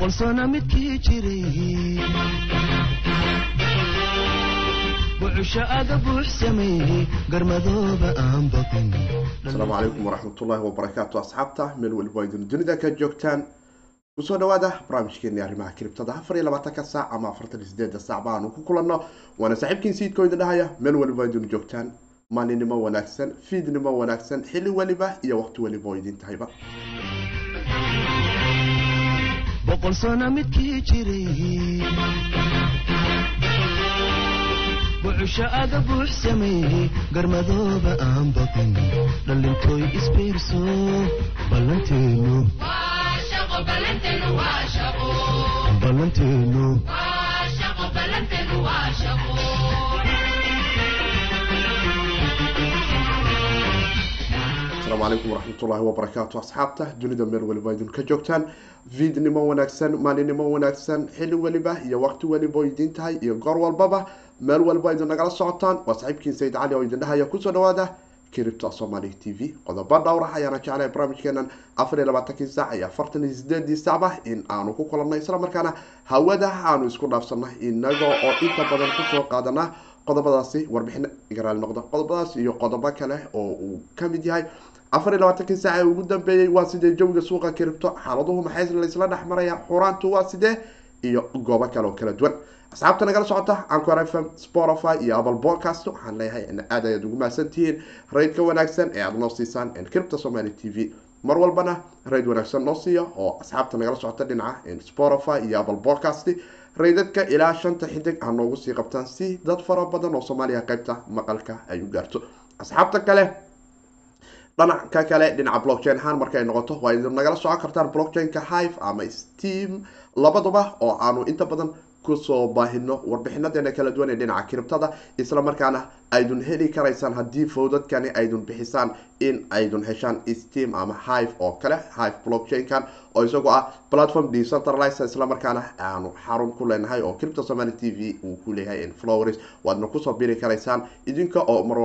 boqol sano midkii jiray bucusho aga buux sameeyey garmadooba aan baqin asalaamu calaykum waraxmatullaahi wabarakaatu asxaabta meel weliba idin dunida ka joogtaan. Kusoo dhawaada barnaamijkeeni arrimaha kiribtada afar iyo labaatanka saac ama afartan iyo sideeda saac baanu ku kulanno. Waana saaxiibkiin siidkoo idin dhahaya meel weliba idin joogtaan. Maalinimo wanaagsan fiidnimo wanaagsan xilli weliba iyo waqti weliba oo idin tahayba boqol sano midkii jiray bucusho aga buux sameeyey garmadooba aan baqin dhallintooy isbiirso ballanteenu ballanteenu asalaamu calaykum waraxmatullaahi wabarakaatu asxaabta dunida meel weliba idin ka joogtaan viidnimo wanaagsan maalinimo wanaagsan xilli weliba iyo waqti weliba oo idin tahay iyo goor walbaba meel walba idin nagala socotaan. Waa saaxiibkiin sayid cali oo idin dhahaya ku soo dhawaada kiribta somali t v. Qodobo dhowr ah ayaana jeclay barnaamijkeenan afar iyo labaatankii saac iyo afartan iyo sideedii saacba in aanu ku kulanay islamarkaana hawada aanu isku dhaafsanay inaga oo inta badan ku soo qaadana qodobadaasi warbixino garaali noqda. Qodobadaas iyo qodobo kale oo uu ka mid yahay afar iyo labaatankii saac ee ugu dambeeyey waa sidee jawiga suuqa kiribto xaaladuhu maxay laysla dhex maraya? Xuraantu waa sidee? Iyo goobo kale oo kala duwan. Asxaabta nagala socota ancor fm spotify iyo apple podcast waxaan leeyahay in aad ayaad ugu mahadsantihiin raydka wanaagsan ee aada noo siisaan kiribta somali t v. Mar walbana rayd wanaagsan noo siiya oo asxaabta nagala socota dhinaca spotify iyo apple podcast raydadka ilaa shanta xidig ha noogu sii qabtaan. Si dad fara badan oo soomaaliya qeybta maqalka ay u gaarto. Asxaabta kale dhanaca kale dhinaca blockchain ahaan markay noqoto waa nagala socon kartaan blockchainka hive ama steam. Labaduba oo aanu inta badan ku soo baahino warbixinadeena kala duwan ee dhinaca kiribtada isla markaana aydun heli karaysaan haddii fowdadkani aydun bixisaan in aydun heshaan steam ama hive oo kale hive blockchainkan oo isagoo ah platform decentralize isla markaana aanu xarun ku leenahay oo kiribta somali t v uu ku leeyahay flowers waadna ku soo biri karaysaan idinka oo mar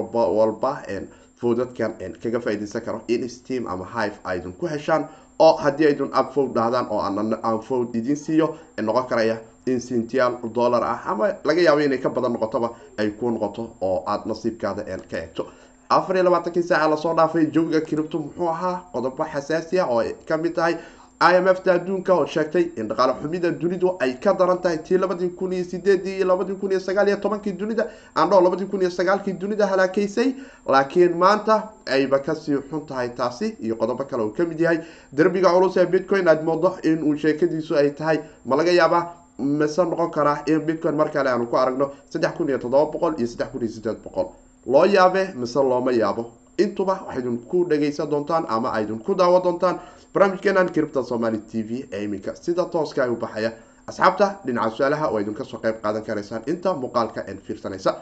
walba fowdadkan kaga faaideysan karo in steam ama hive aydun ku heshaan oo haddii aydun upfowd dhahdaan oo aan fowd idin siiyo noqon karaya in sintiyaal dollar ah ama laga yaabo inay ka badan noqotoba ay ku noqoto oo aada nasiibkaada ka eegto. Afar iyo labaatankii saaca la soo dhaafay jawiga kiribto muxuu ahaa qodobo xasaasi ah oo ay ka mid tahay i m f ta adduunka oo sheegtay in dhaqaale xumida dunidu ay ka daran tahay tii labadii kun iyo sideedii iyo labadii kun iyo sagaal iyo tobankii dunida andhoo labadii kun iyo sagaalkii dunida halaakeysay. Laakiin maanta ayba ka sii xun tahay taasi iyo qodobo kale uu ka mid yahay. Derbiga culus ee bitcoin aad moodo inuu sheekadiisu ay tahay. Ma laga yaabaa mise noqon karaa in bitcoin mar kale aanu ku aragno saddex kun iyo toddoba boqol iyo saddex kun iyo sideed boqol. Loo yaabe mise looma yaabo. Intuba waxaydun ku dhagaysan doontaan ama aydun ku daawa doontaan barnaamijkeenan kiribta somali t v ee iminka. Sida tooska ay u baxaya asxaabta dhinaca su'aalaha oo aydun ka soo qayb qaadan karaysaan inta muuqaalka en fiirsanaysa.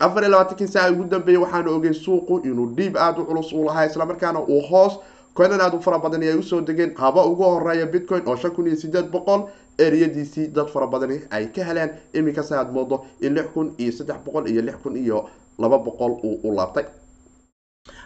Afar iyo labaatankii saaca ugu dambeeyay waxaanu ogey suuqu inuu dhiib aada u culus uu lahaa islamarkaana uu hoos coinan aada u fara badani ay u soo degeen haba ugu horreeya bitcoin oo shan kun iyo sideed boqol eriyadiisii dad fara badani ay ka heleen iminkase aad moodo in lix kun iyo saddex boqol iyo lix kun iyo laba boqol uu u laabtay.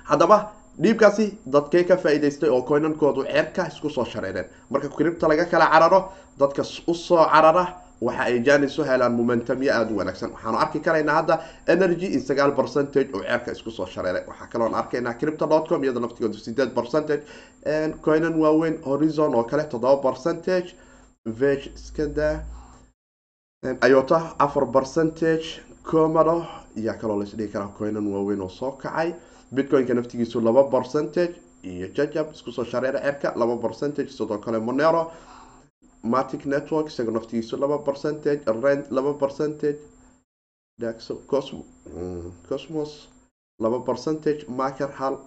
Haddaba dhiibkaasi dadkee ka faa-iideystay oo coinankoodu ceerka isku soo shareereen. Marka kiribta laga kala cararo dadka u soo carara waxa ay janis u helaan momentumyo aada u wanaagsan. Waxaanu arki karaynaa hadda energy in sagaal percentage oo ceerka isku soo shareeray waxaa kaloon arkaynaa cripto dot com iyadoo naftigoodu sideed percentage. Coinan waaweyn horizon oo kale toddoba percentage. Veg iskada ayota afar percentage. Comado ayaa kaloo laisdhigi karaa coinan waaweyn oo soo kacay bitcoinka naftigiisu laba percentage iyo jajab iskusoo shareera cerka laba percentage sidoo kale monero. Matic network isaga naftigiisu laba percentage rent laba percentage cosmos laba percentage marker hal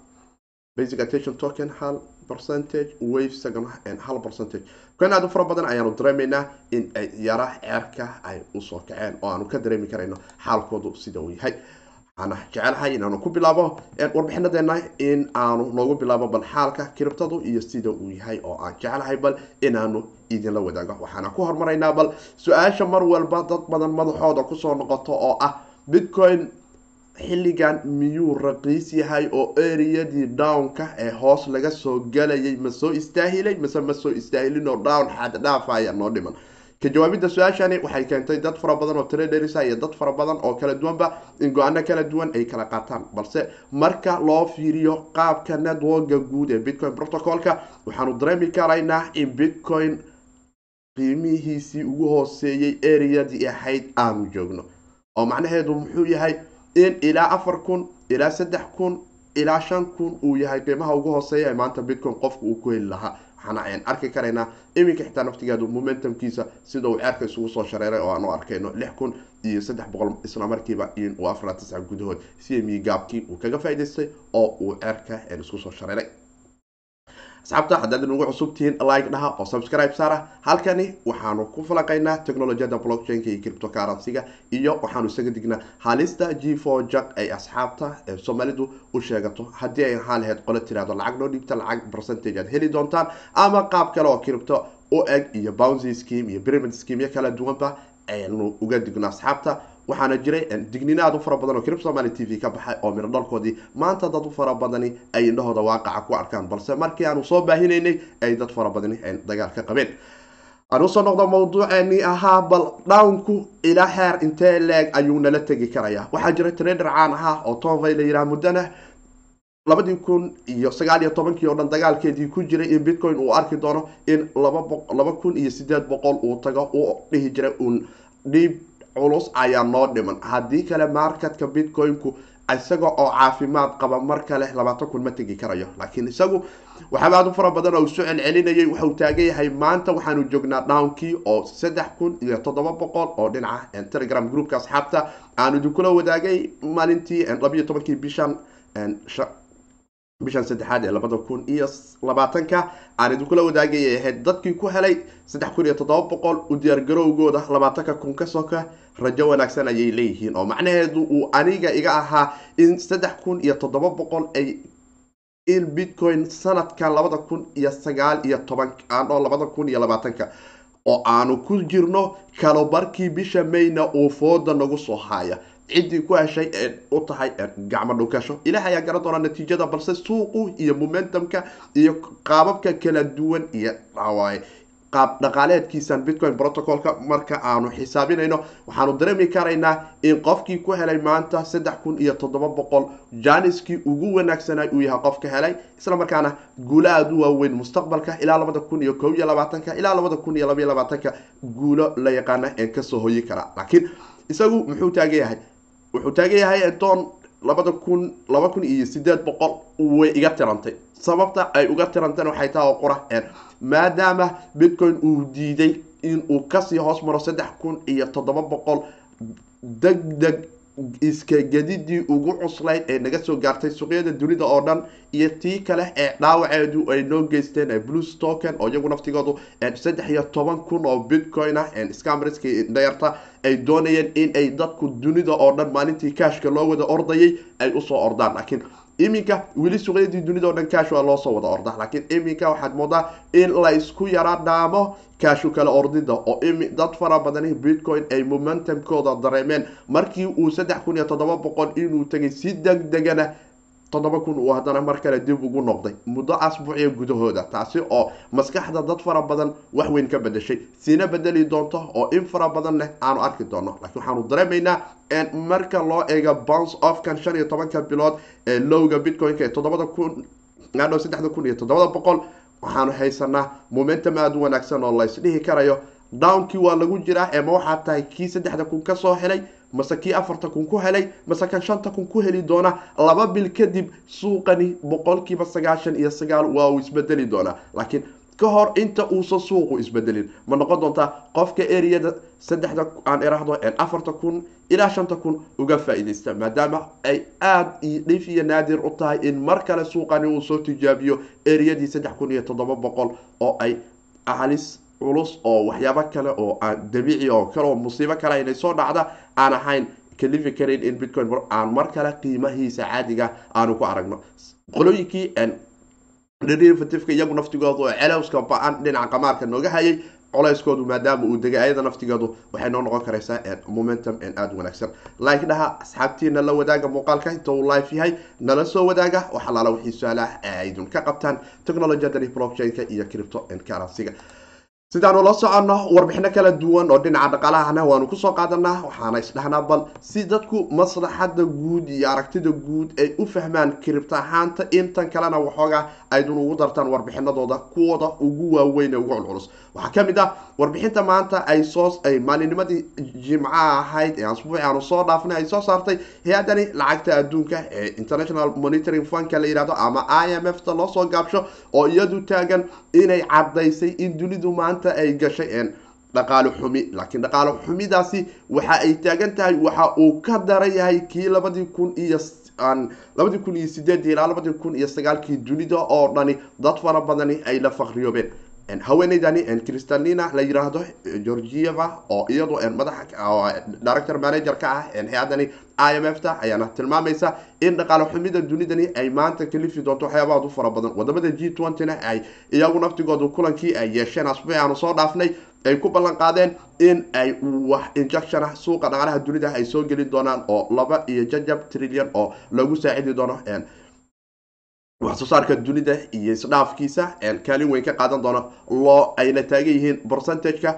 basic attention token hal percentage wave isagana hal percentage. Kan aad u fara badan ayaanu dareemaynaa in ay yara ceerka ay u soo kaceen oo aanu ka dareemi karayno xaalkoodu sida uu yahay waxaana jecelahay inaanu ku bilaabo warbixinadeena in aanu noogu bilaabo bal xaalka kiribtadu iyo sida uu yahay oo aan jecelahay bal inaanu idinla wadaago. Waxaana ku hormaraynaa bal su'aasha mar walba dad badan madaxooda ku soo noqoto oo ah bitcoin xilligan miyuu raqiis yahay oo eriyadii downka ee hoos laga soo galayay? Ma soo istaahilay? Mase ma soo istaahilin oo down xad dhaafaya noo dhiman ka jawaabidda su'aashani waxay keentay dad fara badan oo traderisa iyo dad fara badan oo kala duwanba in go'aano kala duwan ay kala qaataan. Balse marka loo fiiriyo qaabka networka guud ee bitcoin protocolka waxaanu dareemi karaynaa in bitcoin qiimihiisii ugu hooseeyey ereyadii ahayd aanu joogno. Oo macnaheedu muxuu yahay in ilaa afar kun ilaa saddex kun ilaa shan kun uu yahay qiimaha ugu hooseeya ee maanta bitcoin qofka uu ku heli lahaa waxaana aan arki karaynaa iminka xitaa naftigeedu momentumkiisa sida uu ceerka isugu soo shareeray oo aan u arkayno lix kun iyo saddex boqol isla markiiba in uu afar tisca gudahood. Cme gaabkii uu kaga faa'idaystay oo uu ceerka isku soo shareeray asxaabta haddaad inagu cusubtihiin like dhaha oo subscribe saara. Halkani waxaanu ku falaqaynaa technolojiyada blockchainka iyo cryptocurrency-ga iyo waxaanu isaga dignaa halista g for jack ay asxaabta ee soomaalidu u sheegato. Haddii ay ahaan lahayd qole tirahdo lacag noo dhiibta lacag percentage aad heli doontaan ama qaab kale oo crypto u eg iyo bouncy scheme iyo pyramid scheme kala duwanba aynu uga digno asxaabta waxaana jiray digniino aad u fara badan oo crip somaly t v ka baxay oo miro dhalkoodii maanta dad u fara badani ay indhahooda waaqaca ku arkaan balse markii aanu soo baahinaynay ay dad fara badani dagaal ka qabeen. Aan u soo noqdo mawduuceeni ahaa bal dhawnku ilaa xeer intee leeg ayuu nala tegi karayaa. Waxaa jira trader caan ahaa oo tonvay la yidhaha muddana labadii kun iyo sagaal iyo tobankii oo dhan dagaalkeedii ku jiray in bitcoin uu arki doono in laba kun iyo sideed boqol uu tago uu dhihi jiray uun dhiib culus ayaa noo dhiman haddii kale marketka bitcoin-ku isaga oo caafimaad qaba mar kale labaatan kun ma tegi karayo. Laakiin isagu waxaaba aad u fara badan oo isu celcelinayay waxauu taagan yahay maanta waxaanu joognaa dhownkii oo saddex kun iyo toddoba boqol oo dhinaca. Telegram groupka asxaabta aanu idinkula wadaagay maalintii labayo tobankii bishan bishan saddexaad ee labada kun iyo labaatanka aan idinkula wadaagayay ahayd dadkii ku helay saddex kun iyo toddoba boqol u diyaargarowgooda labaatanka kun ka soka rajo wanaagsan ayay leeyihiin oo macnaheedu uu aniga iga ahaa in saddex kun iyo toddoba boqol ay in bitcoin sanadkan labada kun iyo sagaal iyo toban oo labada kun iyo labaatanka oo aanu ku jirno kalobarkii bisha mayna uu fooda nagu soo haaya. Ciddii ku heshay ee u tahay gacmo dhukasho ilaah ayaa garan doona natiijada balse suuqu iyo momentumka iyo qaababka kala duwan iyo qaab dhaqaaleedkiisan bitcoin protocolka marka aanu xisaabinayno waxaanu dareemi karaynaa in qofkii ku helay maanta saddex kun iyo toddoba boqol janiskii ugu wanaagsanay uu yahay qof ka helay isla markaana guulo aada u waaweyn mustaqbalka ilaa labada kun iyo kob iyo labaatanka ilaa labada kun iyo labaiyo labaatanka guulo la yaqaana een ka soo hoyi karaa laakiin isagu muxuu taagan yahay? Wuxuu taagan yahay doon labada kun laba kun iyo sideed boqol way iga tirantay. Sababta ay uga tirantana waxay taha oo qura maadaama bitcoin uu diiday in uu ka sii hoos maro saddex kun iyo toddoba boqol deg deg iska gedidii ugu cuslayd ee naga soo gaartay suuqyada dunida oo dhan iyo tii kale ee dhaawaceedu ay noo geysteen blues token oo iyagu naftigoodu saddex iyo toban kun oo bitcoin ah scamrisk dhayarta ay doonayeen in ay dadku dunida oo dhan maalintii kashka loo wada ordayay ay u soo ordaan. Laakiin iminka weli suuqyadii dunida o dhan kash waa loosoo wada orda laakiin iminka waxaad moodaa in la isku yara dhaamo kaashu kale ordida oo dad fara badani bitcoin ay momentumkooda dareemeen. Markii uu saddex kun iyo toddoba boqol inuu tegay si deg degana toddoba kun uu haddana mar kale dib ugu noqday. Muddo asbuuciya gudahooda taasi oo maskaxda dad fara badan wax weyn ka bedeshay sina bedeli doonto oo in fara badanna aanu arki doono. Laakiin waxaanu dareemaynaa marka loo eego bounce offkan shan iyo tobanka bilood ee lowga bitcoin-ka ee toddobada kun adhow saddexda kun iyo toddobada boqol waxaanu haysanaa momentum aada u wanaagsan oo laysdhihi karayo. Downkii waa lagu jiraa ee waxaa tahay kii saddexda kun ka soo helay mase kii afarta kun ku helay mase kan shanta kun ku heli doona laba bil kadib suuqani boqolkiiba sagaashan iyo sagaal waa uu isbedeli doonaa laakiin ka hor inta uusan suuqu isbedelin ma noqon doontaa qofka ereyada saddexda aan irahdo afarta kun ilaa shanta kun uga faa-idaysta maadaama ay aada dhif iyo naadir u tahay in mar kale suuqani uu soo tijaabiyo ereyadii saddex kun iyo toddoba boqol oo ay halis culus oo waxyaabo kale oo aan dabiici oo kale oo musiibo kale inay soo dhacda aan ahayn kalifi karin in bitcoin aan mar kale qiimahiisa caadiga aanu ku aragno. Qolooyinkii derivativeka iyagu naftigooda oo celowska ba'an dhinaca qamaarka nooga hayay culeyskoodu maadaama uu degay ayada naftigeedu waxay noo noqon karaysaa momentum aada wanaagsan. Like dhaha asxaabtiina la wadaaga muuqaalka inta uu live yahay nala soo wadaaga waxalaala wixii su'aalaha aydun ka qabtaan technologiyadani blockchain-ka iyo cripto currency-ga sidaanu la soconno warbixino kala duwan oo dhinaca dhaqaalahana waanu ku soo qaadanaa waxaana isdhahnaa bal si dadku maslaxada guud iyo aragtida guud ay u fahmaan kiribta ahaanta. Intan kalena waxoogaa aydun ugu dartaan warbixinadooda kuwooda ugu waaweyn ee ugu culculus waxaa ka mid ah warbixinta maanta ay soo maalinimadii jimcaha ahayd ee asbuuci aanu soo dhaafnay ay soo saartay hay'adani lacagta adduunka ee international monitoring fundka la yihahdo ama i m f ta loo soo gaabsho oo iyadu taagan inay cadaysay in dunidu maanta ay gashay dhaqaalo xumi. Laakiin dhaqaalo xumidaasi waxa ay taagan tahay waxa uu ka daran yahay kii labadii kun iyo labadii kun iyo sideedii ilaa labadii kun iyo sagaalkii dunida oo dhani dad fara badani ay la fakriyoobeen haweeneydani cristalina la yiraahdo georgieva oo iyadu madax director manager ka ah hay'adani i m f ta ayaana tilmaamaysa in dhaqaalo xumida dunidani ay maanta kalifi doonto waxyaabahaad u fara badan. Wadamada g twentyna ay iyagu naftigoodu kulankii ay yeesheen asbuuci aanu soo dhaafnay ay ku ballan qaadeen in ay wax injection ah suuqa dhaqaalaha dunida ay soo geli doonaan oo laba iyo jajab trillion oo lagu saacidi doono wax saarka dunida iyo isdhaafkiisa kaalin weyn ka qaadan doona loo ayna taagan yihiin percentage-ka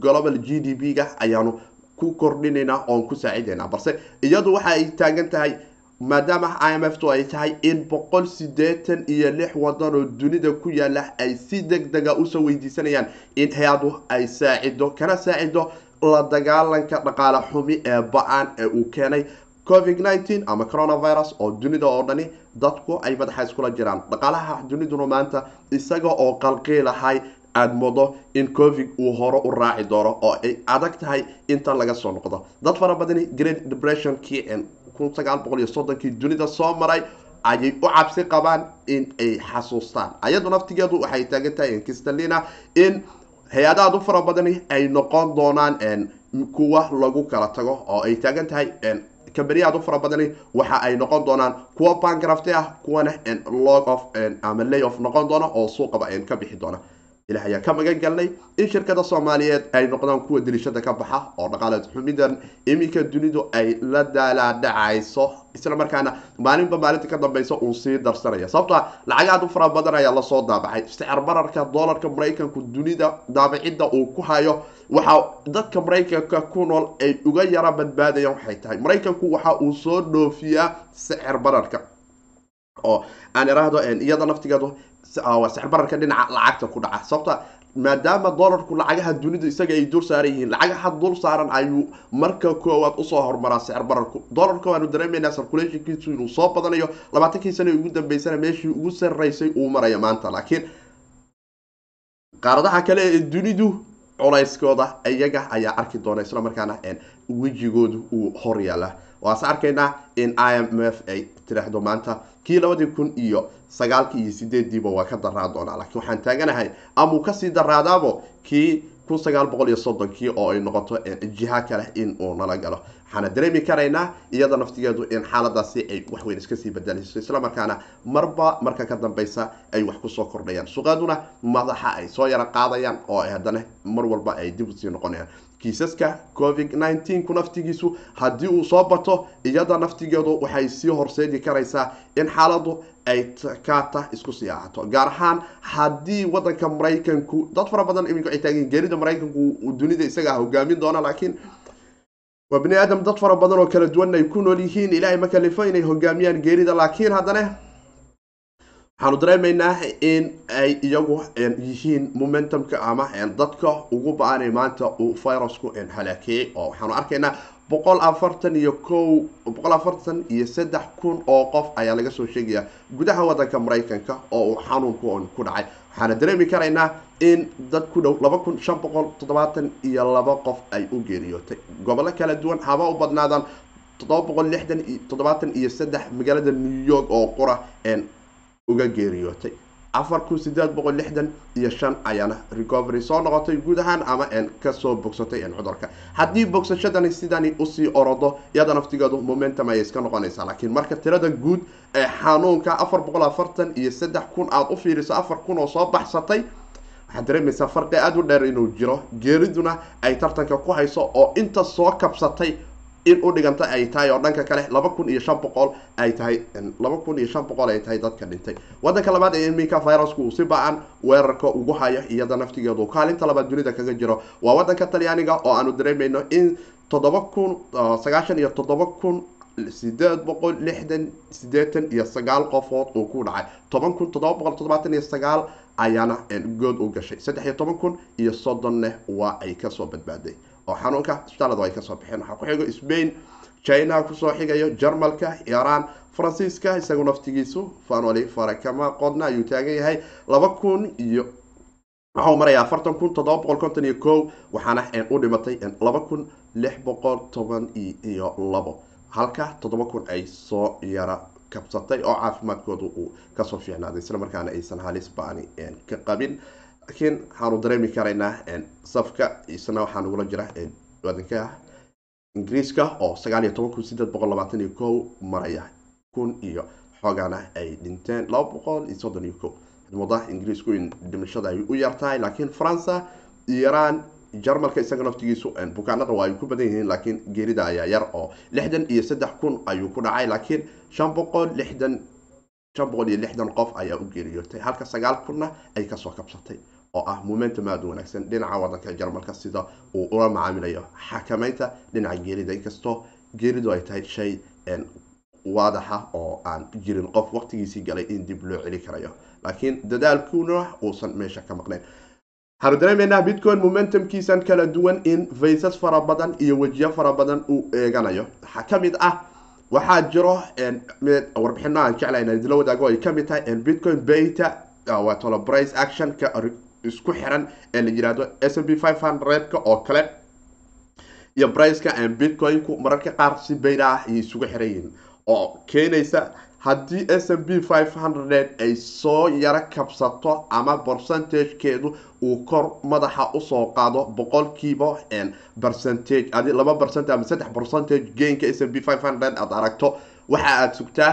global g d p ga ayaanu ku kordhinaynaa oon ku saacidaynaa balse iyadu waxa ay taagan tahay maadaama i f tu ay tahay in boqol sideetan iyo lix wadan oo dunida ku yaalla ay si deg dega u soo weydiisanayaan in hay'adu ay saacido kana saacido la dagaalanka dhaqaale xumi ee ba'an ee uu keenay covid nineteen ama coronavirus oo dunida oo dhani dadku ay madaxa iskula jiraan. Dhaqaalaha duniduna maanta isaga oo qalqiilahay aada moodo in covid uu hore u raaci doono oo ay adag tahay intan laga soo noqdo. Dad fara badani great depressionkii kun sagaal boqol iyo soddonkii dunida soo maray ayay u cabsi qabaan in ay xasuustaan. Ayadu naftigeedu waxay taagan tahay kistalina in hay'adahaad u fara badani ay noqon doonaan kuwa lagu kala tago oo ay taagan tahay kaberiyaad u fara badani waxa ay noqon doonaan kuwa bangrafti ah kuwana log of ama lay of noqon doona oo suuqaba ka bixi doona ilah ayaa ka magan galnay in shirkada soomaaliyeed ay noqdaan kuwa dilishada ka baxa oo dhaqaaleed xumidan iminka dunidu ay la daalaadhacayso isla markaana maalinba maalinta ka dambeysa uu sii darsanaya sababto a lacagaad u fara badan ayaa la soo daabacay. Sicir bararka doolarka maraykanku dunida daabicidda uu ku hayo waxa dadka maraykanka ku nool ay uga yara badbaadayaan waxay tahay. Maraykanku waxa uu soo dhoofiyaa sicir bararka oo aan iraahdo iyada naftigeedu sicir bararka dhinaca lacagta ku dhaca. Sababta maadaama dolarku lacagaha dunida isaga ay dul saaran yihiin lacagaha dul saaran ayuu marka koowaad u soo horumaraa sicir bararku. Dolarka waanu dareemeynaa circulationkiisu inuu soo badanayo labaatankii sana ugu dambeysana meeshii ugu sarreysay uu maraya maanta. Laakiin qaaradaha kale ee dunidu culayskooda iyaga ayaa arki doona isla markaana wejigoodu uu hor yaalla waase arkaynaa in i m f ay tiraahdo maanta kii labadii kun iyo sagaalkii iyo sideediiba waa ka daraa doonaa. Laakiin waxaan taaganahay amuu ka sii daraadaabo kii kun sagaal boqol iyo soddonkii oo ay noqoto jiha kale in uu nala galo. Waxaana dareemi karaynaa iyada naftigeedu in xaaladaasi ay waxweyn iskasii bedelayso islamarkaana marba marka ka dambeysa ay wax ku soo kordhayaan. Suqaaduna madaxa ay soo yaro qaadayaan oo haddana mar walba ay dib u sii noqonayaan kiisaska covid nineteen ku naftigiisu haddii uu soo bato iyada naftigeedu waxay sii horseedi karaysaa in xaaladu ay kaata isku sii ahato gaar ahaan haddii wadanka maraykanku dad fara badan iminka waxay taageen geerida maraykanku dunida isagaa hogaamin doona laakiin waa bini aadam dad fara badan oo kala duwan ay ku nool yihiin. Ilaahay ma kalifo inay hogaamiyaan geerida laakiin haddana waxaanu dareemaynaa in ay iyagu yihiin momentumka ama dadka ugu ba'anay maanta uu virusku halaakeeyey oo waxaanu arkaynaa boqol afartan iyo ko boqol afartan iyo saddex kun oo qof ayaa laga soo sheegaya gudaha wadanka maraykanka oo uu xanuunku ku dhacay. Waxaana dareemi karaynaa in dad ku dhow laba kun shan boqol toddobaatan iyo laba qof ay u geeriyootay. Gobollo kala duwan haba u badnaadaan toddoba boqol lixdan toddobaatan iyo saddex magaalada new york oo qura uga geeriyootay. Afar kun sideed boqol lixdan iyo shan ayaana recovery soo noqotay guud ahaan ama ka soo bogsatay cudurka. Haddii bogsashadani sidani u sii orodo iyada naftigeedu momentum ayay iska noqonaysaa. Laakiin marka tirada guud ee xanuunka afar boqol afartan iyo saddex kun aada u fiiriso afar kun oo soo baxsatay waxaad dareemaysaa farqi aada u dheer inuu jiro. Geeriduna ay tartanka ku hayso oo inta soo kabsatay in u dhiganta ay tahay oo dhanka kale laba kun iyo shan boqol ay tahay laba kun iyo shan boqol ay tahay dadka dhintay. Wadanka labaad ee iminka virusku uu si ba'an weerarka ugu hayo iyada naftigeedu. Kaalinta labaad dunida kaga jiro. Waa wadanka talyaaniga oo aanu dareemayno in toddoba kun sagaashan iyo toddoba kun sideed boqol lixdan sideetan iyo sagaal qofood uu ku dhacay. Toban kun toddoba boqol toddobaatan iyo sagaal ayaana good u gashay. Saddex iyo toban kun iyo soddonne waa ay ka soo badbaaday oo xanuunka isbitaalada ay ka soo baxeen. Waxaa ku xigo spain china ku soo xigayo jarmalka iran faransiiska isagu naftigiisu fanoli farakama qodna ayuu taagan yahay. Laba kun iyo waxau maraya afartan kun toddoba boqol konton iyo ko waxaana u dhimatay laba kun lix boqol toban iyo labo. Halka toddoba kun ay soo yara kabsatay oo caafimaadkooda uu ka soo fiicnaaday isla markaana aysan halis ba'ani ka qabin laakiin waxaanu dareemi karaynaa safka isna waxaa nagula jira wadanka ingiriiska oo sagaal iyo toban kun sideed boqol labaatan iyo ko maraya kun iyo xoogana ay dhinteen laba boqol iyo soddon iyo ko muddaha ingiriisku in dhimashada ay u yartahay laakiin faransa iran jarmalka isaga naftigiisu bukaanada waa ay ku badan yihiin laakiin geerida ayaa yar oo lixdan iyo saddex kun ayuu ku dhacay laakiin shan boqol lixdan boqol iyo lixdan qof ayaa u geeriyootay. Halka sagaal kunna ay ka soo kabsatay oo ah momentum aada wanaagsan. Dhinaca wadanka jarmalka sida uu ula macaamilayo xakameynta dhinaca geerida. Inkastoo geeridu ay tahay shay waadaxa oo aan jirin qof waqtigiisii galay in dib loo celi karayo. Laakiin dadaalkuna uusan meesha ka maqnayn. Waxaanu dareemaynaa bitcoin momentumkiisan kala duwan in faysas fara badan iyo wejiyo fara badan uu eeganayo. Waxaa ka mid ah waxaa jiro warbixino aan jeclayn idila wadaago ay ka mid tahay bitcoin beta waa tolo brace actionka isku xiran ee la yiraahdo s m b five hundredka oo kale iyo briceka bitcoinku mararka qaar si beta ah ayay isugu xiran yihiin oo keenaysa haddii s m b five hundred ay soo yaro kabsato ama percentagekeedu uu kor madaxa u soo qaado boqolkiiba percentage laba percent ama saddex percentage gainka s m b five hundred aada aragto waxa aada sugtaa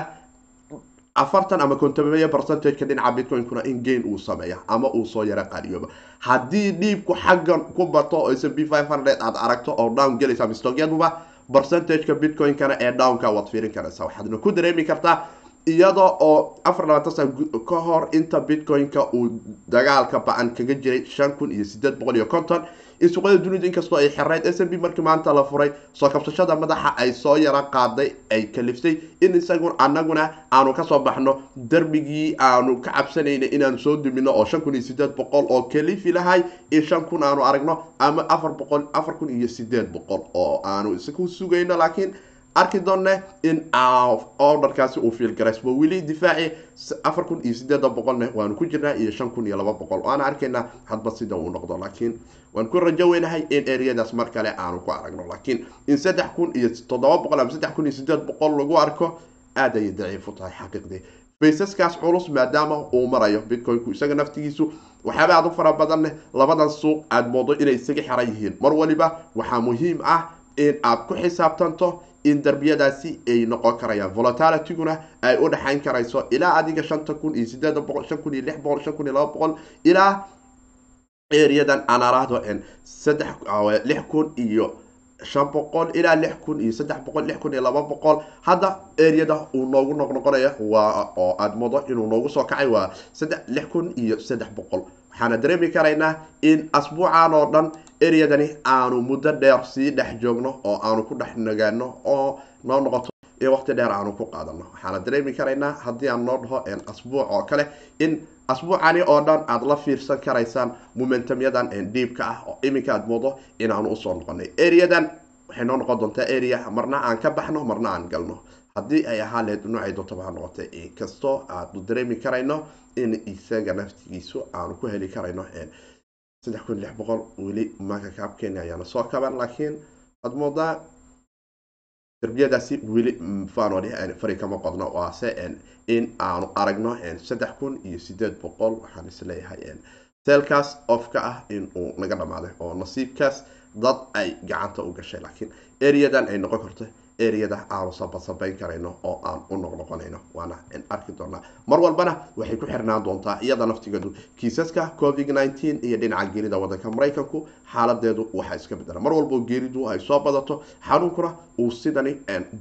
afartan ama kontomeeya percentageka dhinaca bitcoinkuna in gain uu sameeya ama uu soo yaro qaariyooba haddii dhiibku xaggan ku bato oo s m b five hundred aada aragto oo down gelaysa mistogyaduba percentageka bitcoinkana ee downka waad fiirin karaysaa. Waxaadna ku dareemi kartaa iyada oo afar labaatan sana ka hor inta bitcoin-ka uu dagaalka ba'an kaga jiray shan kun iyo sideed boqol iyo konton in suuqyada dunida inkastoo ay xirayd s m b markii maanta la furay soo kabsashada madaxa ay soo yaro qaaday ay kaliftay in isagu anaguna aanu ka soo baxno darbigii aanu ka cabsanayna inaanu soo dumino oo shan kun iyo sideed boqol oo kalifi lahay in shan kun aanu aragno ama afar boqol afar kun iyo sideed boqol oo aanu isaku sugayno laakiin arki doonne in orderkaasi uu fiilgaraysmo weli difaaci afar kun iyo sideeda boqolne waanu ku jirnaa iyo shan kun iyo laba boqol. Waana arkaynaa hadba sida uu noqdo laakiin waan ku rajo weynahay in ereyadaas mar kale aanu ku aragno. Laakiin in saddex kun iyo toddoba boqol ama saddex kun iyo sideed boqol lagu arko aad ayay daciif u tahay xaqiiqdii baysaskaas culus maadaama uu marayo bitcoinku isaga naftigiisu waxyaaba aad u fara badanne labadan suuq aada moodo inay isaga xiran yihiin. Mar waliba waxaa muhiim ah in aad ku xisaabtanto in darbiyadaasi ay noqon karayaan. Volotalityguna ay u dhexayn karayso ilaa adiga shanta kun iyo sideeda boqol shan kun iyo lix boqol shan kun iyo laba boqol ilaa eriyadan aan araahdo saddex lix kun iyo shan boqol ilaa lix kun iyo saddex boqol lix kun iyo laba boqol. Hadda ereyada uu noogu noqnoqonaya waa oo aada modo inuu noogu soo kacay waa saddex lix kun iyo saddex boqol. Waxaana dareemi karaynaa in asbuucan oo dhan ereyadani aanu muddo dheer sii dhex joogno oo aanu ku dhex nagaano oo noo noqoto in waqti dheer aanu ku qaadano waxaana dareemi karaynaa haddii aan noo dhaho asbuuc oo kale in asbuucani oo dhan aada la fiirsan karaysaan momentumyadan dhiibka ah oo iminka aad moodo inaanu u soo noqonay. Ereyadan waxay noo noqon doontaa area marna aan ka baxno marna aan galno. Haddii ay ahaa leed noocay doontaba ha noqotay inkastoo aanu dareemi karayno in isaga naftigiisu aanu ku heli karayno saddex kun lix boqol weli maka kaabkeeni ayaana soo kaban laakiin waad moodaa darbiyadaasi weli fanoli fari kama qodno. Waase in aanu aragno saddex kun iyo sideed boqol waxaan is leeyahay seelkaas ofka ah in uu naga dhamaaday oo nasiibkaas dad ay gacanta u gashay laakiin ereyadan ay noqon karto ereyada aanu sabasabayn karayno oo aan u noqnoqonayno. Waana arki doonaa. Mar walbana waxay ku xirnaan doontaa iyada naftigeedu. Kiisaska covid nteen iyo dhinaca geerida wadanka maraykanku xaaladeedu waxaa iska bedela. Mar walbo geeridu ay soo badato xanuunkuna uu sidani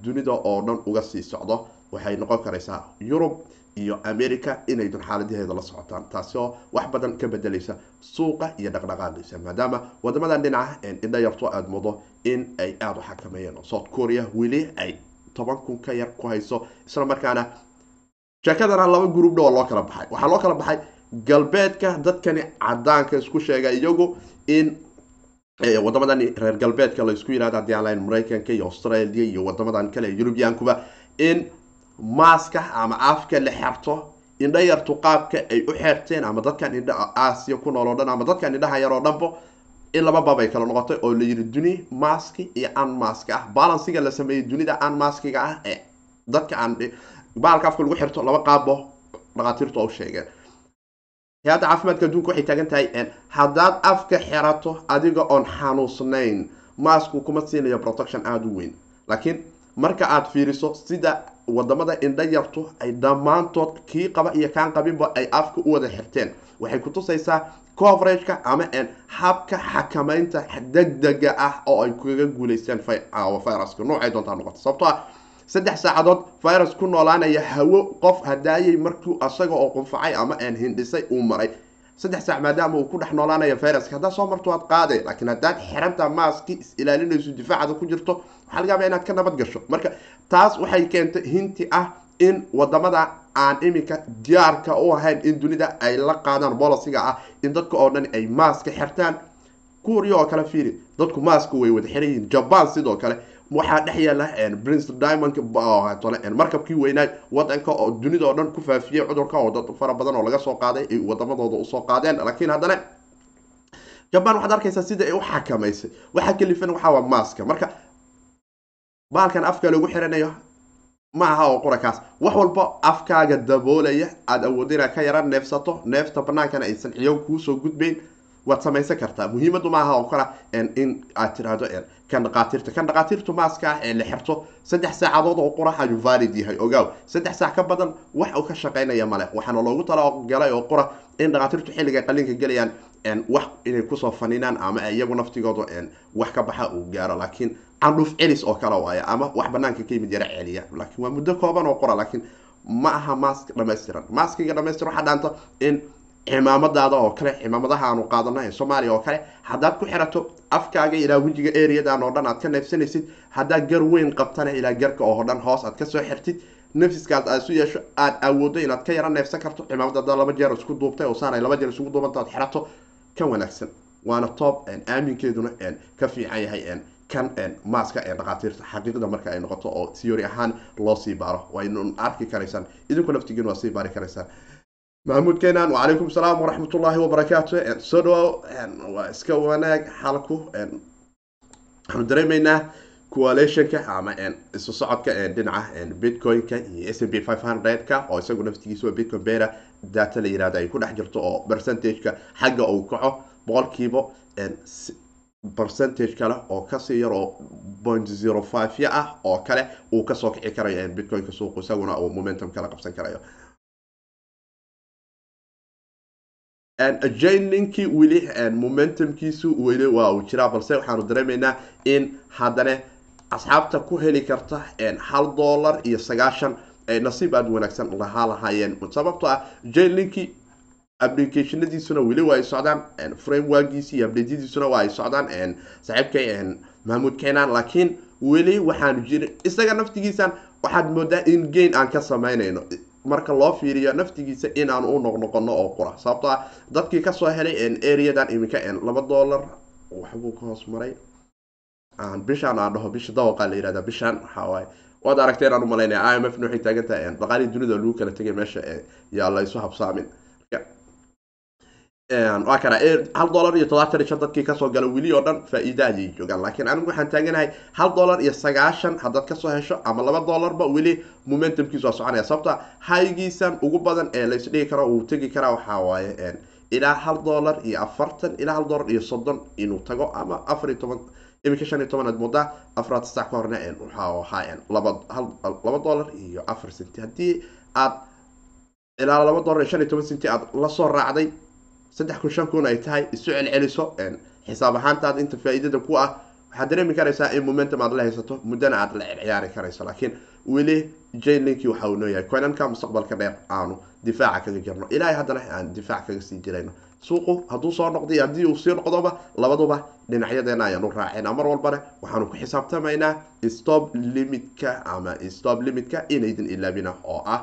dunida oo dhan uga sii socdo. Waxay noqon karaysaa yurub iyo america inaydun xaaladaheeda la socotaan taasi oo wax badan ka bedelaysa suuqa iyo dhaqdhaqaaqaysa maadaama wadamadan dhinaca indha yarto in ay aada u xakameeyeen south korea weli ay toban kun ka yar ku hayso isla markaana sheekadana laba gurub dhowa loo kala baxay. Waxaa loo kala baxay galbeedka dadkani cadaanka isku sheega iyagu in wadamadan reer galbeedka laysku yihahdo haddii aan maraykanka iyo australia iyo wadamadan kale yurubiyaankuba in maaska ama afka la xerto indha yartu qaabka ay u xerteen ama dadkan indha aasiya ku nool oo dhan ama dadkan indhaha yar oo dhanbo in laba bab ay kala noqotay oo la duni maski iyo an mask ah. Balansiga la sameeyey dunida an maskiga ah ee dadka aan baalka afka lagu xirto laba qaabo dhakhaatiirtu u sheegeen. Hay'adda caafimaadka adduunka waxay taagan tahay haddaad afka xerato adiga oon xanuusnayn masku kuma siinayo protection aada u weyn. Laakiin marka aada fiiriso sida waddamada indha yartu ay dhammaantood kii qaba iyo kaan qabinba ay afka u wada xirteen. Waxay kutusaysaa coverageka ama habka xakamaynta degdega ah oo ay kaga guuleysteen viruska noocay doontaa noqota sababtoo ah saddex saacadood virus ku noolaanaya hawo qof hadaayay markuu asaga oo qunfacay ama hindhisay uu maray. Saddex saac maadaama uu ku dhex noolaanaya viruska haddaad soo marto waad qaade laakiin haddaad xiranta maaski is ilaalinayso difaacada ku jirto waxaa laga yaaba inaad ka nabad gasho. Marka taas waxay keentay hinti ah in waddamada aan iminka diyaarka u ahayn in dunida ay la qaadaan bolisiga ah in dadka oo dhan ay maaska xirtaan. Kuuriya oo kale fiiri dadku maaska way wada xiran yihiin. Jaban sidoo kale waxaa dhex yaalla prince diamond markabkii weynaay wadanka oo dunida oo dhan ku faafiyey cudurka oo dad fara badan oo laga soo qaaday ay wadamadooda u soo qaadeen. Laakiin haddana jaban waxaad arkaysaa sida ay u xakamaysay waxaa kalifan waxaa maaska. Marka baalkan afka lagu xiranayo ma aha oo qurakaas. Wax walba afkaaga daboolaya aada awoodda inaad ka yara neefsato neefta banaankana aysan ciyo kuusoo gudbayn waad samaysan kartaa. Muhiimadu maaha oo kala in aad tiraahdo kan dhaqaatiirta. Kan dhaqaatiirtu maaska ah ee la xirto saddex saacadood oo qura ayuu valid yahay ogaaw. Saddex saac ka badan wax uu ka shaqaynaya male waxaana loogu talagalay oo qura in dhaqaatiirtu xilliga qalinka gelayaan wax inay ku soo faninaan ama iyagu naftigooda wax ka baxa uu gaaro laakiin candhuf celis oo kale waaya ama wax banaanka ka yimid yara celiya laakiin waa muddo kooban oo qura laakiin ma aha mask dhamaystiran. Maskiga dhamaystir waxaa dhaanta in cimaamadaada oo kale cimaamadaha aanu qaadana ee soomaaliya oo kale haddaad ku xirato afkaaga ilaa wejiga areadan oo dhan aad ka neefsanaysid haddaad gar weyn qabtana ilaa garka oo dhan hoos aad ka soo xirtid nafsiskaas aad isu yeesho aada awooddo inaad ka yara neefsan karto cimaamada haddaa laba jeer isku duubtay oo laba jeer isugu duubanta aad xirato ka wanaagsan waana toob aaminkeeduna ka fiican yahay kan maaska ee dhakhaatiirta. Xaqiiqda marka ay noqoto oo theory ahaan loo sii baaro waynu arki karaysaan idinku naftigiin waa sii baari karaysaan. Maxamuud keenan wacalaykum salaam waraxmat ullaahi wabarakaatu soo dhawow waa iska wanaag xalku waxaanu dareemaynaa coalitionka ama isu socodka dhinaca bitcoin-ka iyo s m b hundred-ka oo isagu naftigiisa bitcoin bera data la yiraahdo ay ku dhex jirto oo percentage-ka xagga uu kaco boqolkiiba percentage kale oo ka sii yar oo point zero five ya ah oo kale uu ka soo kici karayo bitcoin-ka suuqu isaguna uu momentum kala qabsan karayo. Janinkii weli momentumkiisu weli waa uu jiraa balse waxaanu dareemaynaa in haddana asxaabta ku heli karta hal dollar iyo sagaashan nasiib aada wanaagsan lahaa lahaayeen sababtoo ah janinkii applicationadiisuna weli waa ay socdaan frameworkiisi iyo updatediisuna waa ay socdaan saaxiibkay mahmuud kenan laakiin weli waxaanu jirin isaga naftigiisan waxaad moodaa in gain aan ka samaynayno. Marka loo fiiriyo naftigiisa in aan u noqnoqono oo qura. Sababtoo ah dadkii ka soo helay areadan iminka laba dollar waxbuu ka hoos maray bishaan aan dhaho bisha dawaqa la yirahda bishaan waxawaay waad aragteen aan u malaynaya i m f waxay taagan tahay dhaqaalihii dunida lagu kala tegay meesha yaa la habsaamin. Waa kana hal dollar iyo todobaatan iyo shan dadkii ka soo gala weli oo dhan faa-iida ayay joogaan. Laakiin anigu waxaan taaganahay hal dollar iyo sagaashan haddaad ka soo hesho ama laba dollarba weli momentumkiisu waa soconaya. Sababta haygiisan ugu badan ee laysdhigi karo uu tegi karaa waxaa waaye ilaa hal dollar iyo afartan ilaa hal dollar iyo soddon inuu tago ama afar iyo toban iminka shan iyo toban aad afraad sac ka horna waxa ahaa laba dollar iyo afar centi haddii aad ilaa laba dollar iyo shan iyo toban centi aad la soo raacday saddex kun shan kun ay tahay isu celceliso xisaab ahaantaad inta faa-iidada ku ah waxaad dareemi karaysaa in momentum aad la haysato muddana aad la ciyaari karayso. Laakiin weli jaylinkii waxa uu nooyahay. Coinanka mustaqbalka dheer aanu difaaca kaga jirno ilaahay haddana aan difaac kaga sii jirayno suuqu hadduu soo noqday haddii uu sii noqdoba labaduba dhinacyadeena ayaanu raacayna mar walbana waxaanu ku xisaabtamaynaa stop limitka ama stop limitka inaydin ilaabina oo ah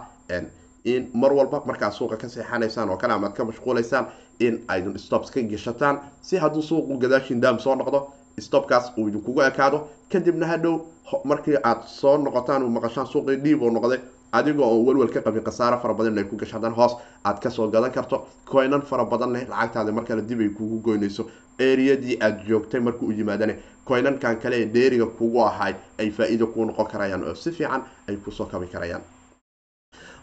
in mar walba markaad suuqa ka seexanaysaan oo kale amaad ka mashquulaysaan in aydun stops ka geshataan si hadduu suuqu gadaashin daam soo noqdo stopkaas uu idinkugu ekaado. Kadibna hadhow markii aad soo noqotaan maqashaan suuqii dhiib uu noqday adigoo oo welwel ka qabin khasaaro fara badan ay ku gasho haddana hoos aad ka soo gadan karto coinan fara badan leh lacagtaada markale dib ay kugu goynayso eriyadii aad joogtay markuu u yimaadane coinankan kale ee dheeriga kugu ahay ay faa-iido kuu noqon karayaan oo si fiican ay ku soo kabi karayaan.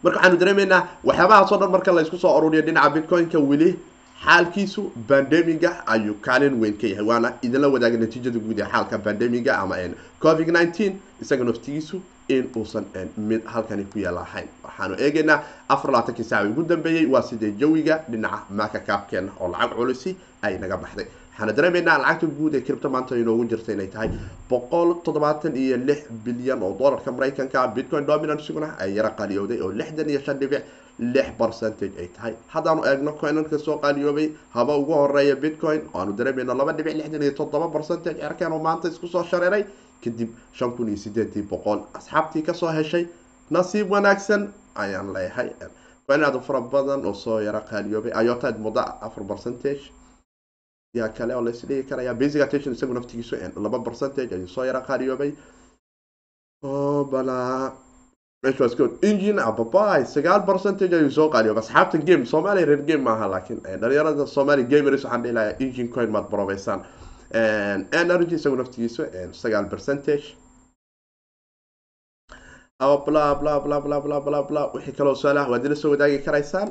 Marka waxaanu dareemaynaa waxyaabahaasoo dhan marka laysku soo aruuriyo dhinaca bitcoin-ka weli xaalkiisu bandemiga ayuu kaalin weyn ka yahay waana idinla wadaaga natiijada guud ee xaalka bandemiga ama covid nineteen isaga naftigiisu in uusan mid halkani ku yaalla ahayn. Waxaanu eegaynaa afar labaatankii saaca ugu dambeeyey waa sidee jawiga dhinaca maaka kaabkeena oo lacag culisi ay naga baxday. Waxaana dareemaynaa lacagta guud ee cripto maanta inoogu jirta inay tahay boqol toddobaatan iyo lix bilyan oo dollarka maraykanka. Bitcoin dominanciguna ay yara qaliyowday oo lixdan iyo shan dhibic lix percentage ay tahay. Haddaanu eegno coinanka soo qaaliyoobay haba ugu horreeya bitcoin oo aanu dareemayno laba dhibic lixdan iyo toddoba percentage. Cerkan oo maanta isku soo shareeray kadib shan kun iyo sideedii boqol asxaabtii ka soo heshay nasiib wanaagsan ayaan leeyahay. Coin aad fara badan oo soo yara qaaliyoobay. Ayotaad muddo afar percentage yaa kale oo laisdhigi karaya basic attention isagu naftigiisu laba percentage ayuu soo yara qaaliyoobay. Bala. Engine ababai sagaal percentage ayuu soo qaaliyoobay. Asxaabta game soomaaliya reer game maaha laakiin dhalinyarada soomaaliya gamers waxaan dhihi lahaa engine coin maad barobeysaan energy isagu naftigiisu sagaal percentage. Bla bla bla bla bla bla bla wixii kaloo su'aalaha waad ila soo wadaagi karaysaan.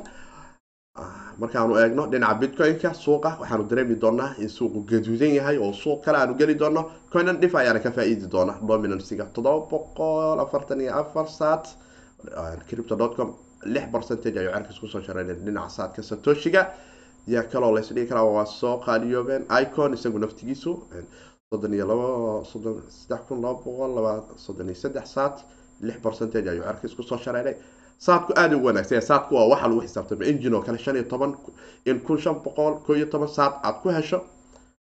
Markaanu eegno dhinaca bitcoin-ka suuqa waxaanu dareemi doonaa in suuqu gaduudan yahay oo suuq kale aanu geli doono. Coinan dhif ayaana ka faa-iidi doona dominanciga toddoba boqol afartan iyo afar saat cripto com lix percentage ayuu cerkas ku soo shareynay dhinaca saadka satoshiga yaa kaloo laysdhigi karaa waa soo qaaliyoobeen icon isagu naftigiisu soddon iyo laba soddon saddex kun laba boqol laba soddon iyo saddex saat lix percentage ayuu cerkas ku soo shareynay saadku aada u wanaagsan saadku waa waxa lagu xisaabtama engine oo kale shan iyo toban in kun shan boqol ko iyo toban saad aad ku hesho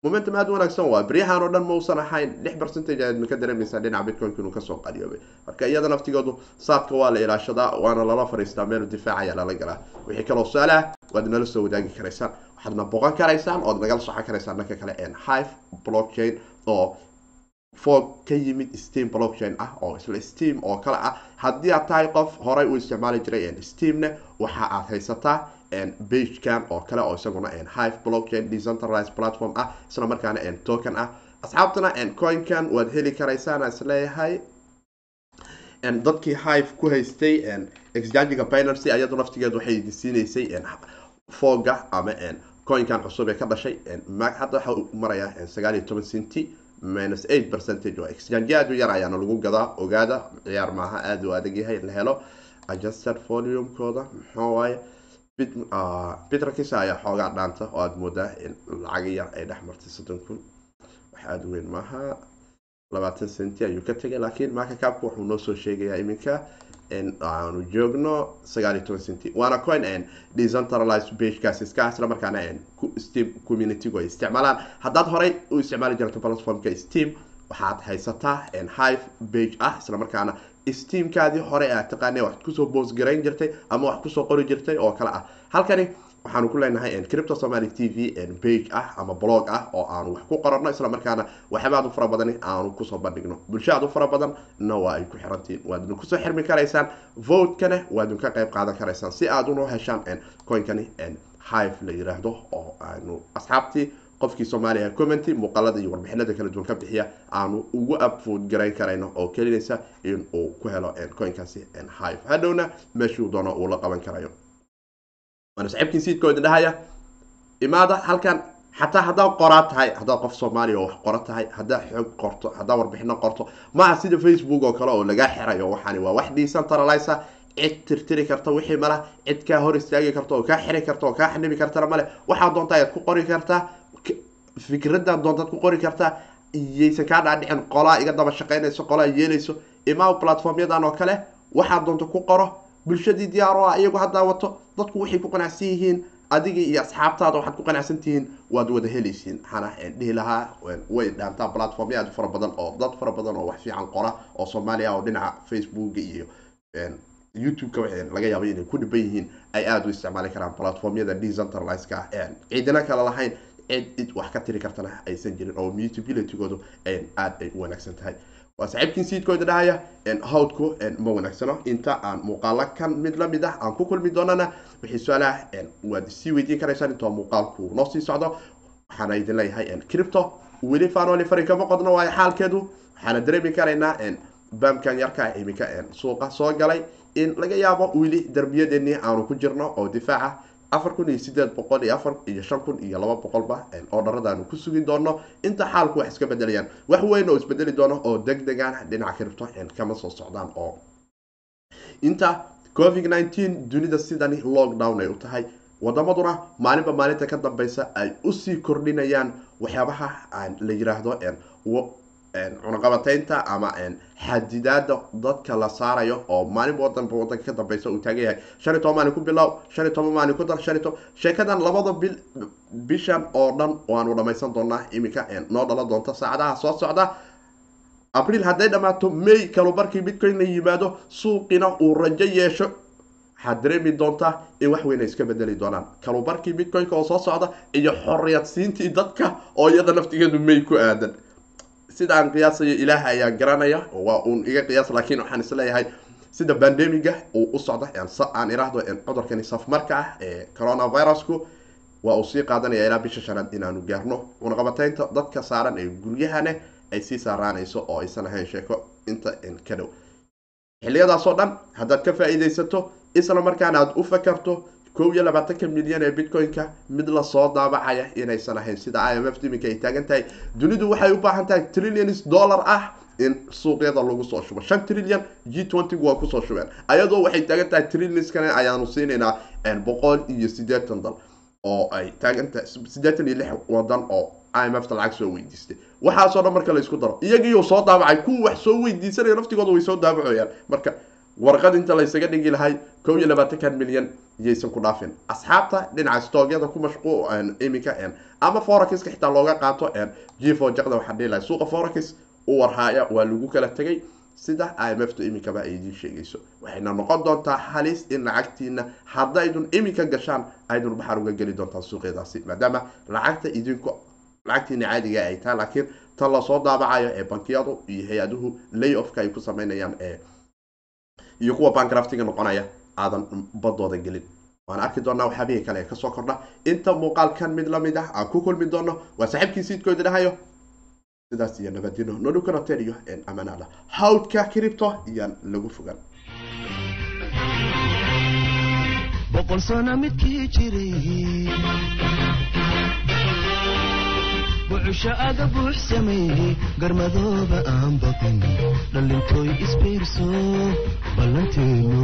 momentum aada u wanaagsan waa beryahan oo dhan mausan ahayn. Lix percentage ayaad ka dareemaysaa dhinaca bitcoin inuu ka soo qaliyoobay marka iyada naftigoodu saadka waa la ilaashadaa waana lala fariistaa meel difaac ayaa lala galaa. Wixii kaloo su'aalaha waad nala soo wadaagi karaysaan waxaadna boqon karaysaan ood nagala socon karaysaan dhanka kale hive blockchain oo fog ka yimid steam blockchain ah oo isla steam oo kale ah. Haddii aad tahay qof horay u isticmaali jiray steamne waxa aad haysataa bagekan oo kale oo isaguna hive blockchain decentralized platform ah isla markaana token ah. Asxaabtana coinkan waad heli karaysaan is leeyahay dadkii hive ku haystay exchangiga binancy ayadu naftigeed waxay idin siinaysay foga ama coinkan cusub ee ka dhashay hadda waxa marayaa sagaal iyo toban centi minus eight percentage oo exchange aada u yar ayaana lagu gadaa ogaada ciyaar maaha aada u adag yahay la helo. Adjusted volume-kooda waaye bitrkis ayaa xoogaa dhaanta oo aada moodaa in lacag yar ay dhex martay soddon kun. Wax aada weyn maaha. Labaatan centi ayuu ka tegay laakiin marka kaabka wuxuu noo soo sheegayaa iminka in aanu joogno sagaal iyo toban centi waana coin decentralized bagekaas iska isla markaana steam communitygu ay isticmaalaan. Haddaad horey u isticmaali jirto platformka steam waxaad haysataa hive bage ah isla markaana steamkaadii hore aad taqaana wax ku soo boosgarayn jirtay ama wax ku soo qori jirtay oo kale ah. Halkani waxaanu ku leenahay cripto somaly t v bage ah ama blog ah oo aanu wax ku qorano isla markaana waxyaaba aad u fara badani aanu ku soo bandhigno. Bulsho aad u fara badan na waa ay ku xirantihiin waadna ku soo xirmi karaysaan votekana waadna ka qayb qaadan karaysaan si aad unoo heshaan coinkani hive la yiraahdo oo aanu asxaabtii qofkii soomaaliya commenty muuqaalada iyo warbixinada kala duwan ka bixiya aanu ugu upvote garayn karayno oo kelinaysa in ku helo coinkaasi hive. Hadhowna meeshuu doono uu la qaban karayo. Waana saxiibkii siidkooda dhahaya imaada halkan xataa haddaad qoraa tahay haddaad qof soomaaliya oo wax qora tahay haddaad xoog qorto haddaad warbixino qorto maaha sida facebook oo kale oo lagaa xirayo waxaani waa wax decentralize cid tirtiri karta wixii mala cid kaa hor istaagi karta oo kaa xiri karta oo kaa xanibi kartana male waxaad doontaa ayaad ku qori kartaa fikradaad doontaad ku qori kartaa iyaysan kaa dhaadhicin qolaa iga daba shaqaynayso qolaa yeelayso imaa platformyadan oo kale waxaad doonto ku qoro bulshadii diyaar o ah iyagu haddaa wato dadku waxay ku qanacsan yihiin adigii iyo asxaabtaada waxaad ku qanacsan tihiin waad wada helaysiin waxaana dhihi lahaa way dhaantaa platformya aad fara badan oo dad fara badan oo wax fiican qora oo soomaaliya oo dhinaca facebooka iyo youtube-ka laga yaaba inay ku dhiban yihiin ay aada u isticmaali karaan platformyada decentraliska ciidina kale lahayn cid cid wax ka tiri kartana aysan jirin oo mutabilitygoodu aada ay u wanaagsan tahay. Waa saaxiibkiin siidkooda dhahaya hawdku ma wanaagsano. Inta aan muuqaalo kan mid la mid ah aan ku kulmi doonana wixii su'aalaha waad sii weydiin karaysaan intoo muuqaalku noo sii socdo. Waxaana idin leeyahay cripto weli fanoli fari kama qodno waayo xaalkeedu. Waxaana dareemi karaynaa baamkan yarkaa iminka suuqa soo galay in laga yaabo weli darbiyadeenii aanu ku jirno oo difaaca afar kun iyo sideed boqol iyo afar iyo shan kun iyo laba boqolba oo dharadaanu ku sugi doono. Inta xaalku wax iska bedelayaan wax weyn oo isbedeli doono oo deg degaan dhinaca kiribto kama soo socdaan oo. Inta covid nineteen dunida sidani lockdown ay u tahay wadamaduna maalinba maalinta ka dambeysa ay u sii kordhinayaan waxyaabaha la yiraahdo cunaqabateynta ama xadidaada dadka la saarayo oo maalinba wadanba wadanka ka dambeysa uu taagan yahay. Shan iyo toban maalin ku bilow shan iyo toban maalin ku dar shan iyo toban sheekadan labada bil bishan oo dhan waanu dhamaysan doonaa iminka noo dhalan doonta saacadaha soo socda. Abriil hadday dhammaato may kalubarkii bitcoin la yimaado suuqina uu rajo yeesho. Waxaad dareemi doontaa in wax weyn ay iska bedeli doonaan. Kalubarkii bitcoin-ka oo soo socda iyo xoriyad siintii dadka oo iyada naftigeedu may ku aadan sida aan qiyaasayo ilaah ayaa garanaya waa uun iga qiyaas laakiin waxaan is leeyahay sida bandemiga uu u socda aan iraahdo cudurkani safmarka ah ee coronavirusku waa uu sii qaadanaya ilaa bisha shanaad inaanu gaarno. Cunaqabateynta dadka saaran ee guryahane ay sii saaraanayso oo aysan ahayn sheeko. Inta ka dhow. Xiliyadaasoo dhan haddaad ka faa-iideysato isla markaana aada u fakarto kow iyo labaatanka milyan ee bitcoin-ka mid la soo daabacaya inaysan ahayn sida i m f iminka ay taagan tahay dunidu waxay u baahan tahay trillions dollar ah in suuqyada lagu soo shubo. Shan trillion g twenty waa ku soo shubeen. Ayadoo waxay taagan tahay trillionskan ayaanu siinaynaa boqol iyo sideetan dal oo ay taagantahay siddeetan iyo lix wadan oo i m f ta lacag soo weydiistay. Waxaasoo dhan marka la isku daro. Iyagiiu soo daabacay kuwa wax soo weydiisanaya naftigooda way soo daabacoyaan marka warqad inta laysaga dhigi lahay kow iyo labaatankan milyan iyaysan ku dhaafin. Asxaabta dhinaca stoogyada ku mashqu iminka ama forexiska xitaa looga qaato gfo jaqda waxaa dhihi lahay suuqa forex u warhaaya waa lagu kala tegay sida m f tu iminkaba ay idiin sheegayso. Waxayna noqon doontaa halis in lacagtiina haddaydun iminka gashaan aydun baxar uga geli doontaan suuqyadaasi. Maadaama lacagta idinku lacagtiina caadiga ay tahay laakiin tan la soo daabacayo ee bankiyadu iyo hay'aduhu lay offka ay ku sameynayaan ee iyo kuwa bankraftiga noqonaya aadan badooda gelin. Waan arki doonaa waxyaabihii kale ee ka soo kordha. Inta muuqaalkan mid la mid ah aan ku kulmi doono waa saaxiibkii siidkooda dhahayo sidaas iyo nabadino nodhukanoteliyo amanala hawdka cripto iyaan lagu fogan boqol sano midkii jiray wuxusha aga buux sameeyey garmadooba aan baqin dhallintooy isbiirso ballanteenu